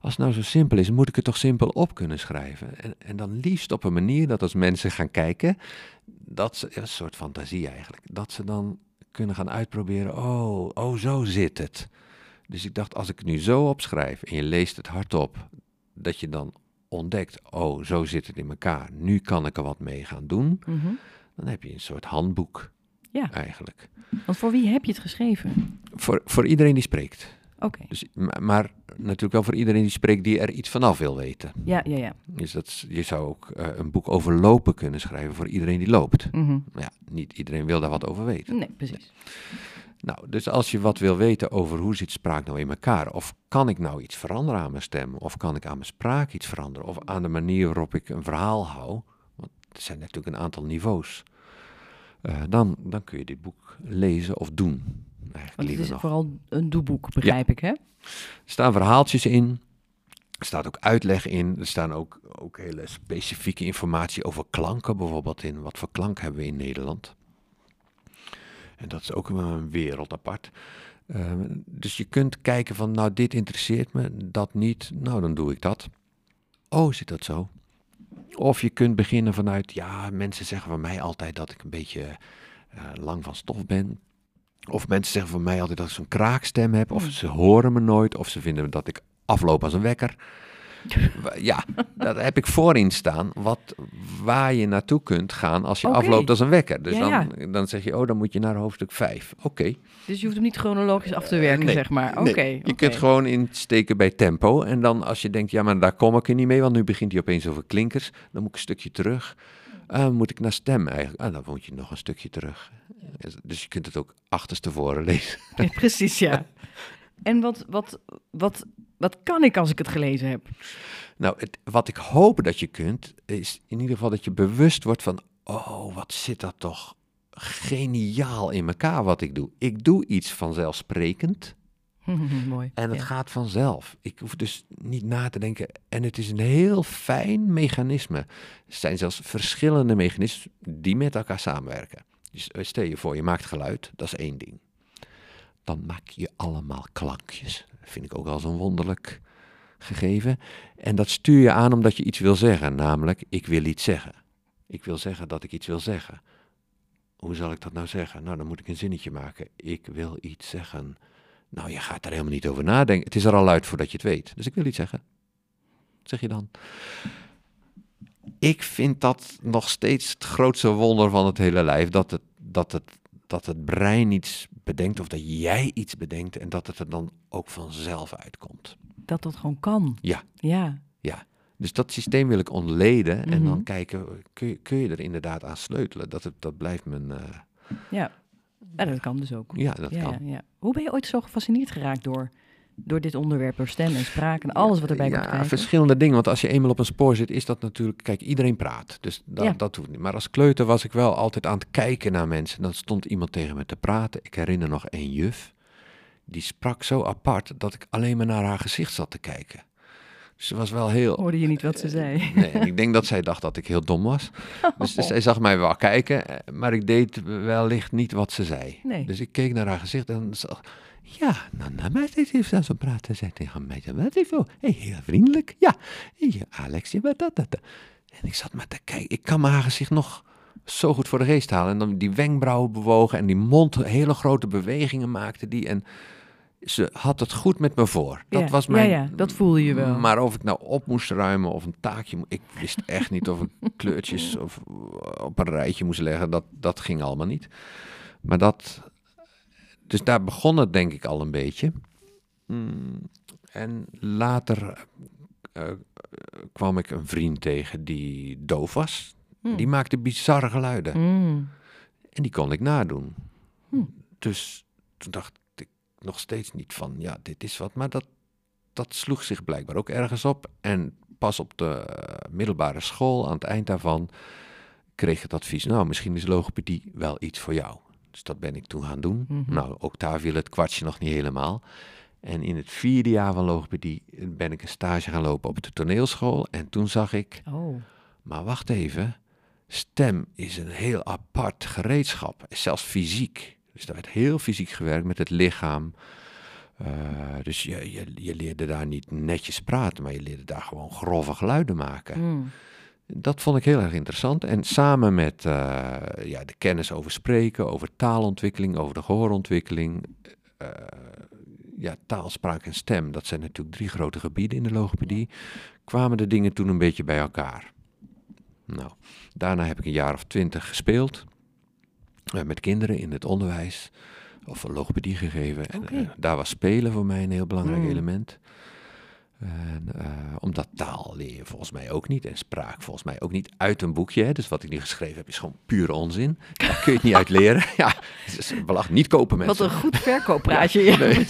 Als het nou zo simpel is, moet ik het toch simpel op kunnen schrijven. En, en dan liefst op een manier dat als mensen gaan kijken, dat ze, een soort fantasie eigenlijk, dat ze dan kunnen gaan uitproberen, oh, oh, zo zit het. Dus ik dacht, als ik het nu zo opschrijf en je leest het hardop, dat je dan ontdekt, oh, zo zit het in elkaar. Nu kan ik er wat mee gaan doen. Mhm. Dan heb je een soort handboek Ja. eigenlijk. Want voor wie heb je het geschreven? Voor, voor iedereen die spreekt. Oké. Dus, maar, maar natuurlijk wel voor iedereen die spreekt die er iets vanaf wil weten. Ja, ja, ja. Dus dat, je zou ook eh, een boek over lopen kunnen schrijven voor iedereen die loopt. Maar ja, niet iedereen wil daar wat over weten. Nee, precies. Nou, dus als je wat wil weten over hoe zit spraak nou in elkaar, of kan ik nou iets veranderen aan mijn stem, of kan ik aan mijn spraak iets veranderen, of aan de manier waarop ik een verhaal hou, want er zijn natuurlijk een aantal niveaus, eh, dan, dan kun je dit boek lezen of doen. Want het is nog. vooral een doeboek, begrijp ik, hè? Er staan verhaaltjes in. Er staat ook uitleg in. Er staan ook, ook hele specifieke informatie over klanken bijvoorbeeld in. Wat voor klank hebben we in Nederland? En dat is ook een wereld apart. Eh, dus je kunt kijken van, nou dit interesseert me, dat niet. Nou, dan doe ik dat. Oh, zit dat zo? Of je kunt beginnen vanuit, ja, mensen zeggen van mij altijd dat ik een beetje eh, lang van stof ben. Of mensen zeggen van mij altijd dat ik zo'n kraakstem heb. Of ze horen me nooit. Of ze vinden dat ik afloop als een wekker. Ja, daar heb ik voorin staan. Wat, waar je naartoe kunt gaan als je afloopt als een wekker. Dus Ja, dan, dan zeg je, oh, dan moet je naar hoofdstuk 5. Oké. Dus je hoeft hem niet chronologisch af te werken, nee, zeg maar. Oké. Nee, je kunt gewoon insteken bij tempo. En dan als je denkt, ja, maar daar kom ik er niet mee. Want nu begint hij opeens over klinkers. Dan moet ik een stukje terug. Ah, moet ik naar stem eigenlijk? Ah, dan moet je nog een stukje terug. Dus je kunt het ook achterstevoren lezen. Ja, precies, ja. En wat, wat, wat, wat kan ik als ik het gelezen heb? Nou, het, wat ik hoop dat je kunt, is in ieder geval dat je bewust wordt van, oh, wat zit dat toch geniaal in elkaar wat ik doe. Ik doe iets vanzelfsprekend Mooi. en het ja. gaat vanzelf. Ik hoef dus niet na te denken en het is een heel fijn mechanisme. Er zijn zelfs verschillende mechanismen die met elkaar samenwerken. Dus eh, stel je voor, je maakt geluid, dat is één ding. Dan maak je allemaal klankjes. Dat vind ik ook al zo'n wonderlijk gegeven. En dat stuur je aan omdat je iets wil zeggen, namelijk ik wil iets zeggen. Ik wil zeggen dat ik iets wil zeggen. Hoe zal ik dat nou zeggen? Nou, dan moet ik een zinnetje maken. Ik wil iets zeggen. Nou, je gaat er helemaal niet over nadenken. Het is er al uit voordat je het weet. Dus ik wil iets zeggen. zeg je dan. Ik vind dat nog steeds het grootste wonder van het hele lijf. Dat het, dat het, dat het brein iets bedenkt of dat jij iets bedenkt en dat het er dan ook vanzelf uitkomt. Dat dat gewoon kan. Ja. Ja. Dus dat systeem wil ik ontleden en Mhm. dan kijken, kun je, kun je er inderdaad aan sleutelen? Dat, het, dat blijft mijn... eh, Ja. Ja, dat kan dus ook. ja, dat ja, kan. Ja, ja. Hoe ben je ooit zo gefascineerd geraakt door, door dit onderwerp, door stem en spraak en alles wat erbij ja, komt kijken? verschillende dingen. Want als je eenmaal op een spoor zit, is dat natuurlijk... Kijk, iedereen praat, dus dat, Ja. dat hoeft niet. Maar als kleuter was ik wel altijd aan het kijken naar mensen. Dan stond iemand tegen me te praten. Ik herinner nog één juf. Die sprak zo apart dat ik alleen maar naar haar gezicht zat te kijken. Dus ze was wel heel... Hoorde je niet wat ze zei? Nee, en ik denk dat zij dacht dat ik heel dom was. Dus zij zag mij wel kijken, eh, maar ik deed wellicht niet wat ze zei. Nee. Dus ik keek naar haar gezicht en zag... Ja, nou, nou, maar dit heeft ze zo praten. Zij tegen mij, wat is? Hey, heel vriendelijk. Ja, hey, Alex, je wat dat, dat. dat. En ik zat maar te kijken. Ik kan me haar gezicht nog zo goed voor de geest halen. En dan die wenkbrauwen bewogen en die mond, hele grote bewegingen maakte die. En ze had het goed met me voor. Dat Ja, was ja, mijn... ja, dat voelde je wel. Maar of ik nou op moest ruimen of een taakje... Ik wist echt niet of ik kleurtjes of op een rijtje moest leggen. Dat, dat ging allemaal niet. Maar dat... Dus daar begon het denk ik al een beetje. Mm, en later eh, eh, kwam ik een vriend tegen die doof was. Hm. Die maakte bizarre geluiden. Mm. En die kon ik nadoen. Hm. Dus toen dacht ik nog steeds niet van, ja, dit is wat. Maar dat, dat sloeg zich blijkbaar ook ergens op. En pas op de eh, middelbare school, aan het eind daarvan, kreeg ik het advies, nou, misschien is logopedie wel iets voor jou. Dus dat ben ik toen gaan doen. Mhm. Nou, ook daar viel het kwartje nog niet helemaal. En in het vierde jaar van logopedie ben ik een stage gaan lopen op de toneelschool. En toen zag ik, Oh. maar wacht even, stem is een heel apart gereedschap, zelfs fysiek. Dus daar werd heel fysiek gewerkt met het lichaam. Eh, dus je, je, je leerde daar niet netjes praten, maar je leerde daar gewoon grove geluiden maken. Mm. Dat vond ik heel erg interessant. En samen met eh, ja, de kennis over spreken, over taalontwikkeling, over de gehoorontwikkeling. eh, ja, taal, spraak en stem, dat zijn natuurlijk drie grote gebieden in de logopedie. Kwamen de dingen toen een beetje bij elkaar. Nou, daarna heb ik een jaar of twintig gespeeld. eh, met kinderen in het onderwijs. Of logopedie gegeven. En daar was spelen voor mij een heel belangrijk Mm. element. En, eh, omdat taal leer je volgens mij ook niet. En spraak volgens mij ook niet uit een boekje. Hè. Dus wat ik nu geschreven heb is gewoon pure onzin. Daar kun je het niet uit leren. Ja, is belachelijk. Niet kopen Wat mensen. een goed verkooppraatje. ja, Nee.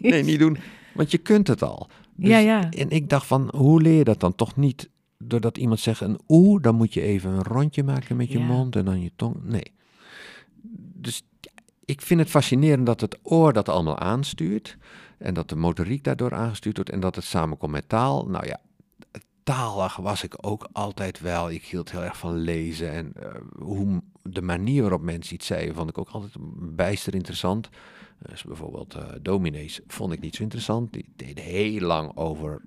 Nee, niet doen. Want je kunt het al. Dus- Ja, ja. En ik dacht van, hoe leer je dat dan? Toch niet doordat iemand zegt een oe, dan moet je even een rondje maken met je Ja. mond en dan je tong. Nee. Dus ik vind het fascinerend dat het oor dat allemaal aanstuurt. En dat de motoriek daardoor aangestuurd wordt en dat het samenkomt met taal. Nou ja, taalig was ik ook altijd wel. Ik hield heel erg van lezen. En eh, hoe de manier waarop mensen iets zeiden, vond ik ook altijd bijster interessant. Dus bijvoorbeeld eh dominees vond ik niet zo interessant. Die deden heel lang over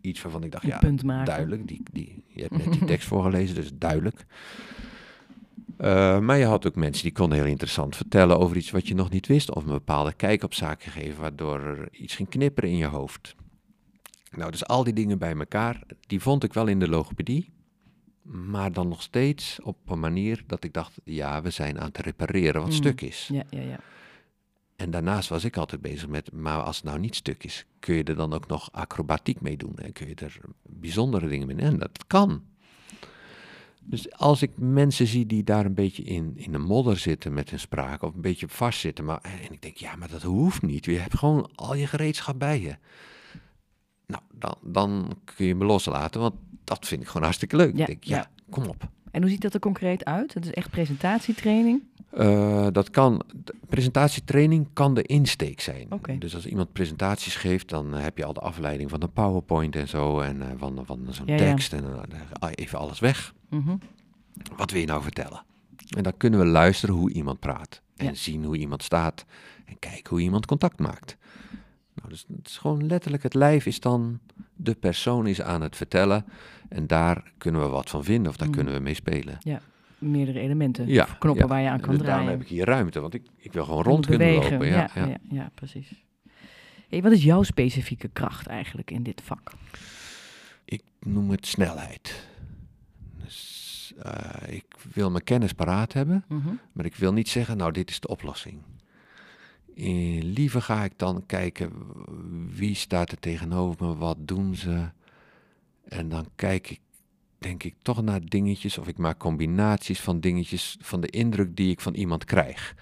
iets waarvan ik dacht, Een ja, punt maken. duidelijk. Die, die, je hebt net die tekst voorgelezen, dus duidelijk. Eh, maar je had ook mensen die konden heel interessant vertellen over iets wat je nog niet wist. Of een bepaalde kijk op zaken geven, waardoor er iets ging knipperen in je hoofd. Nou, dus al die dingen bij elkaar, die vond ik wel in de logopedie. Maar dan nog steeds op een manier dat ik dacht, ja, we zijn aan het repareren wat Mm. stuk is. Ja, ja, ja. En daarnaast was ik altijd bezig met, maar als het nou niet stuk is, kun je er dan ook nog acrobatiek mee doen? En kun je er bijzondere dingen mee doen? En dat kan. Dus als ik mensen zie die daar een beetje in, in de modder zitten met hun spraak, of een beetje vastzitten, maar, en ik denk, ja, maar dat hoeft niet. Je hebt gewoon al je gereedschap bij je. Nou, dan, dan kun je me loslaten, want dat vind ik gewoon hartstikke leuk. Ja, ik denk, ja, ja. kom op. En hoe ziet dat er concreet uit? Het is echt presentatietraining? Eh, dat kan, presentatietraining kan de insteek zijn. Dus als iemand presentaties geeft, dan eh, heb je al de afleiding van de PowerPoint en zo. En eh, van, van zo'n Ja, ja. tekst. En even alles weg. Mhm. Wat wil je nou vertellen? En dan kunnen we luisteren hoe iemand praat. En Ja. zien hoe iemand staat. En kijken hoe iemand contact maakt. Nou, dus het is gewoon letterlijk, het lijf is dan, de persoon is aan het vertellen. En daar kunnen we wat van vinden of daar Mm. kunnen we mee spelen. Meerdere elementen. Ja, Of knoppen ja. waar je aan kan Dus daarom draaien. heb ik hier ruimte, want ik, ik wil gewoon Om rond kunnen bewegen. lopen. Ja, ja. ja, ja, precies. Hey, wat is jouw specifieke kracht eigenlijk in dit vak? noem het snelheid. Dus, eh, ik wil mijn kennis paraat hebben, Mhm. maar ik wil niet zeggen, nou, dit is de oplossing. Eh, liever ga ik dan kijken wie staat er tegenover me, wat doen ze. En dan kijk ik, denk ik toch naar dingetjes of ik maak combinaties van dingetjes van de indruk die ik van iemand krijg.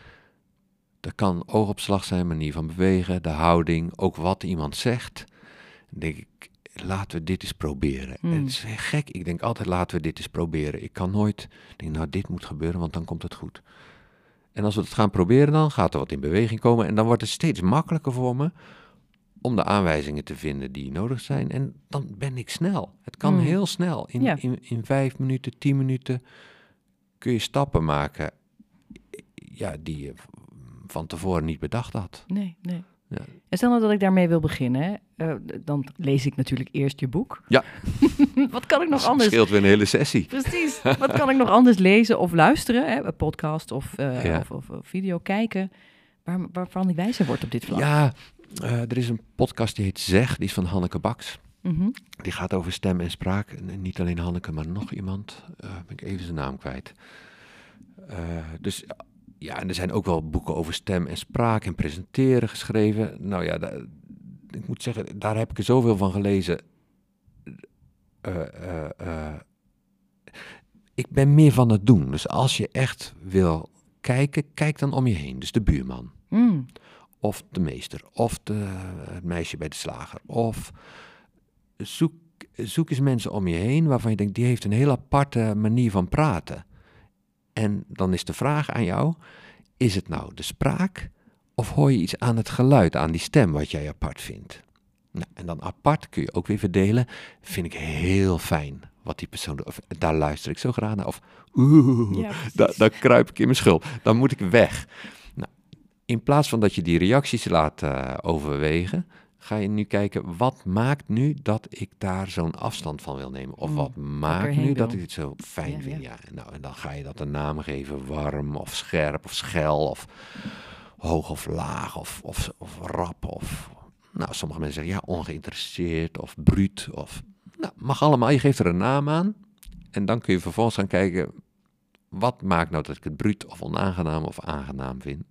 Dat kan oogopslag zijn, manier van bewegen, de houding, ook wat iemand zegt. Dan denk ik, laten we dit eens proberen. Hmm. En het is gek, ik denk altijd laten we dit eens proberen. Ik kan nooit denken, nou dit moet gebeuren, want dan komt het goed. En als we het gaan proberen dan, gaat er wat in beweging komen. En dan wordt het steeds makkelijker voor me om de aanwijzingen te vinden die nodig zijn. En dan ben ik snel. Het kan Hmm. heel snel. In, Ja. in, in vijf minuten, tien minuten kun je stappen maken ja, die je van tevoren niet bedacht had. Nee, nee. Ja. En stel nou dat ik daarmee wil beginnen, eh, dan lees ik natuurlijk eerst je boek. Ja. Wat kan ik nog Dat anders? scheelt weer een hele sessie. Precies. Wat kan ik nog anders lezen of luisteren? Hè? Een podcast of, eh, Ja. of, of, of video kijken. Waar, waarvan ik wijzer word op dit vlak. Ja, eh, er is een podcast die heet Zeg, die is van Hanneke Baks. Mhm. Die gaat over stem en spraak. En niet alleen Hanneke, maar nog iemand. Eh ben ik even zijn naam kwijt. Eh, dus ja, en er zijn ook wel boeken over stem en spraak en presenteren geschreven. Nou ja, ik moet zeggen, daar heb ik er zoveel van gelezen. Ik ben meer van het doen. Dus als je echt wil kijken, kijk dan om je heen. Dus de buurman Mm. Of de meester, of de, het meisje bij de slager. Of zoek, zoek eens mensen om je heen waarvan je denkt, die heeft een heel aparte manier van praten. En dan is de vraag aan jou, is het nou de spraak of hoor je iets aan het geluid, aan die stem wat jij apart vindt? Nou, en dan apart kun je ook weer verdelen, vind ik heel fijn wat die persoon doet. Of daar luister ik zo graag naar. Of oeh, Ja, precies. da- dan kruip ik in mijn schulp. Dan moet ik weg. In plaats van dat je die reacties laat eh, overwegen, ga je nu kijken, wat maakt nu dat ik daar zo'n afstand van wil nemen? Of Mm, wat maakt nu dat ik het zo fijn Ja, vind? Ja. nou, en dan ga je dat een naam geven, warm of scherp of schel of hoog of laag of, of, of rap of... Nou, sommige mensen zeggen ja, ongeïnteresseerd of bruut of... Nou, mag allemaal. Je geeft er een naam aan. En dan kun je vervolgens gaan kijken, wat maakt nou dat ik het bruut of onaangenaam of aangenaam vind?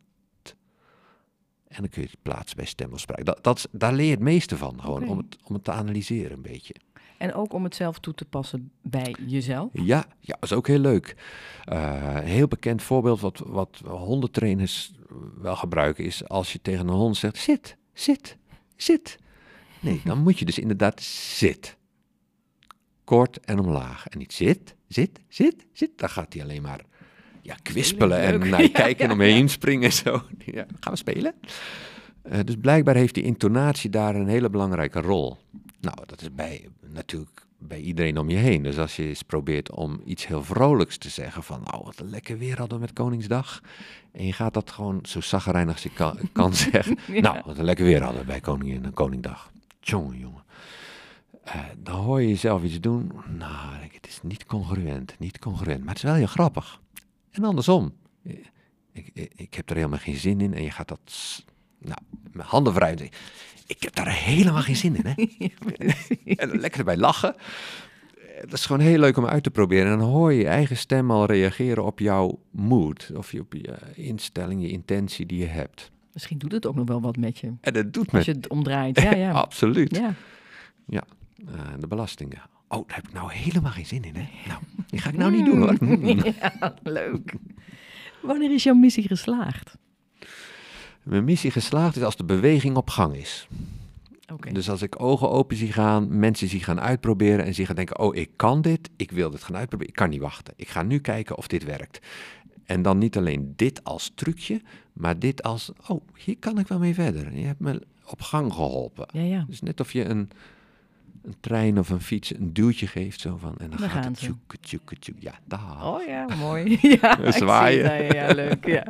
En dan kun je het plaatsen bij stem of spraak. Dat, dat, daar leer je het meeste van, gewoon om, het, om het te analyseren een beetje. En ook om het zelf toe te passen bij jezelf. Ja, ja, dat is ook heel leuk. Eh, een heel bekend voorbeeld wat, wat hondentrainers wel gebruiken is als je tegen een hond zegt, zit, zit, zit. Nee, dan moet je dus inderdaad zit. Kort en omlaag. En niet zit, zit, zit, zit. Dan gaat hij alleen maar ja, kwispelen en naar je kijken en omheen springen en zo. Ja, gaan we spelen? Eh, dus blijkbaar heeft die intonatie daar een hele belangrijke rol. Nou, dat is bij, natuurlijk bij iedereen om je heen. Dus als je eens probeert om iets heel vrolijks te zeggen van... oh, wat een lekker weer hadden we met Koningsdag. En je gaat dat gewoon zo zaggerijnig als je kan, kan zeggen. Ja. Nou, wat een lekker weer hadden we bij Koningin en Koningdag. Jongen, jongen. Eh, dan hoor je jezelf iets doen. Nou, het is niet congruent, niet congruent. Maar het is wel heel grappig. En andersom. Eh, Ik, ik, ik heb er helemaal geen zin in. En je gaat dat... Nou, met handen vrij. Ik heb daar helemaal geen zin in, hè? En lekker erbij lachen. Eh, Dat is gewoon heel leuk om uit te proberen. En dan hoor je je eigen stem al reageren op jouw mood. Of je, op je instelling, je intentie die je hebt. Misschien doet het ook nog wel wat met je. En dat doet Als me je het omdraait. Ja, ja. absoluut. ja. Eh, de belastingen. Oh, daar heb ik nou helemaal geen zin in, hè? Nou, die ga ik nou niet doen, hoor. Ja, leuk. Wanneer is jouw missie geslaagd? Mijn missie geslaagd is als de beweging op gang is. Dus als ik ogen open zie gaan, mensen zie gaan uitproberen en zie gaan denken, oh, ik kan dit, ik wil dit gaan uitproberen, ik kan niet wachten. Ik ga nu kijken of dit werkt. En dan niet alleen dit als trucje, maar dit als, oh, hier kan ik wel mee verder. Je hebt me op gang geholpen. Ja, ja. Dus net of je een, een trein of een fiets een duwtje geeft, zo van, en dan gaat het tjoeke, tjoeke. Ja, daar. Oh ja, mooi. Ja, ik zie Zwaaien. Ja, leuk. Ja.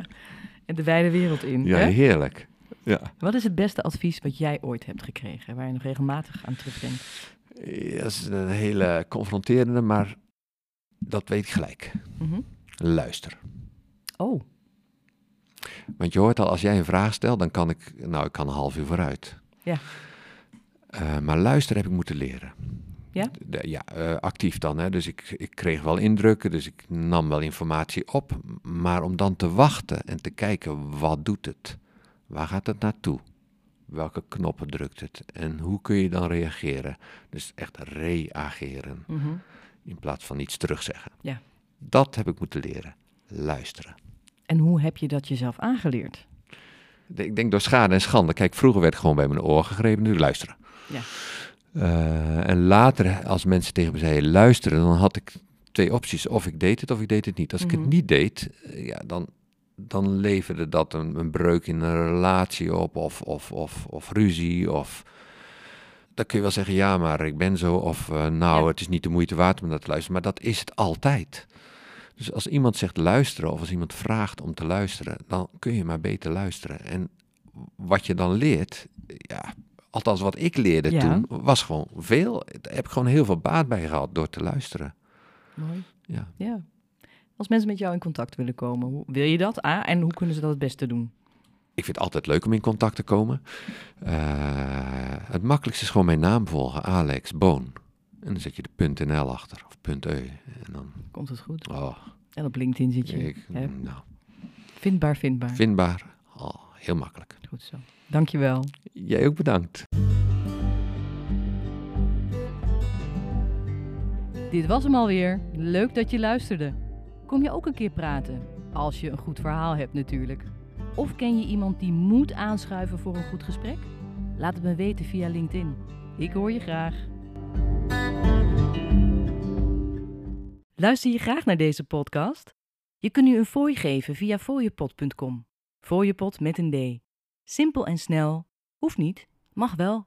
En de wijde wereld in. Ja, hè? heerlijk. Ja. Wat is het beste advies wat jij ooit hebt gekregen, waar je nog regelmatig aan terugdenkt? Ja, Dat is een hele confronterende, maar dat weet ik gelijk. Mhm. Luister. Oh, Want je hoort al, als jij een vraag stelt, dan kan ik, nou, ik kan een half uur vooruit. Ja. Eh, maar luisteren heb ik moeten leren. Ja? De- ja, eh, actief dan. Hè? Dus ik, ik kreeg wel indrukken, dus ik nam wel informatie op. Maar om dan te wachten en te kijken, wat doet het? Waar gaat het naartoe? Welke knoppen drukt het? En hoe kun je dan reageren? Dus echt reageren Mhm. in plaats van iets terugzeggen. Ja. Dat heb ik moeten leren. Luisteren. En hoe heb je dat jezelf aangeleerd? Ik denk door schade en schande. Kijk, vroeger werd gewoon bij mijn oor gegrepen, nu luisteren. Ja. Eh, en later, als mensen tegen me zeiden luisteren, dan had ik twee opties. Of ik deed het of ik deed het niet. Als ik Mhm. het niet deed, eh, ja, dan, dan leverde dat een, een breuk in een relatie op of, of, of, of ruzie. Of dan kun je wel zeggen, ja, maar ik ben zo. Of eh, nou, Ja. het is niet de moeite waard om dat te luisteren. Maar dat is het altijd. Dus als iemand zegt luisteren of als iemand vraagt om te luisteren, dan kun je maar beter luisteren. En wat je dan leert, ja, althans wat ik leerde Ja. toen, was gewoon veel. Daar heb ik gewoon heel veel baat bij gehad door te luisteren. Mooi. Ja. Ja. Als mensen met jou in contact willen komen, hoe, wil je dat? Ah, en hoe kunnen ze dat het beste doen? Ik vind het altijd leuk om in contact te komen. Eh, het makkelijkste is gewoon mijn naam volgen, Alex Boon. En dan zet je de punt .nl achter, of .eu. En dan, Komt het goed? oh, En op LinkedIn zit je. ik, nou, Vindbaar, vindbaar. vindbaar, heel makkelijk. Goed zo. Dankjewel. Jij ook bedankt. Dit was hem alweer. Leuk dat je luisterde. Kom je ook een keer praten? Als je een goed verhaal hebt natuurlijk. Of ken je iemand die moet aanschuiven voor een goed gesprek? Laat het me weten via LinkedIn. Ik hoor je graag. Luister je graag naar deze podcast? Je kunt nu een fooi geven via fooiepot.com. Fooiepot met een D. Simpel en snel. Hoeft niet, mag wel.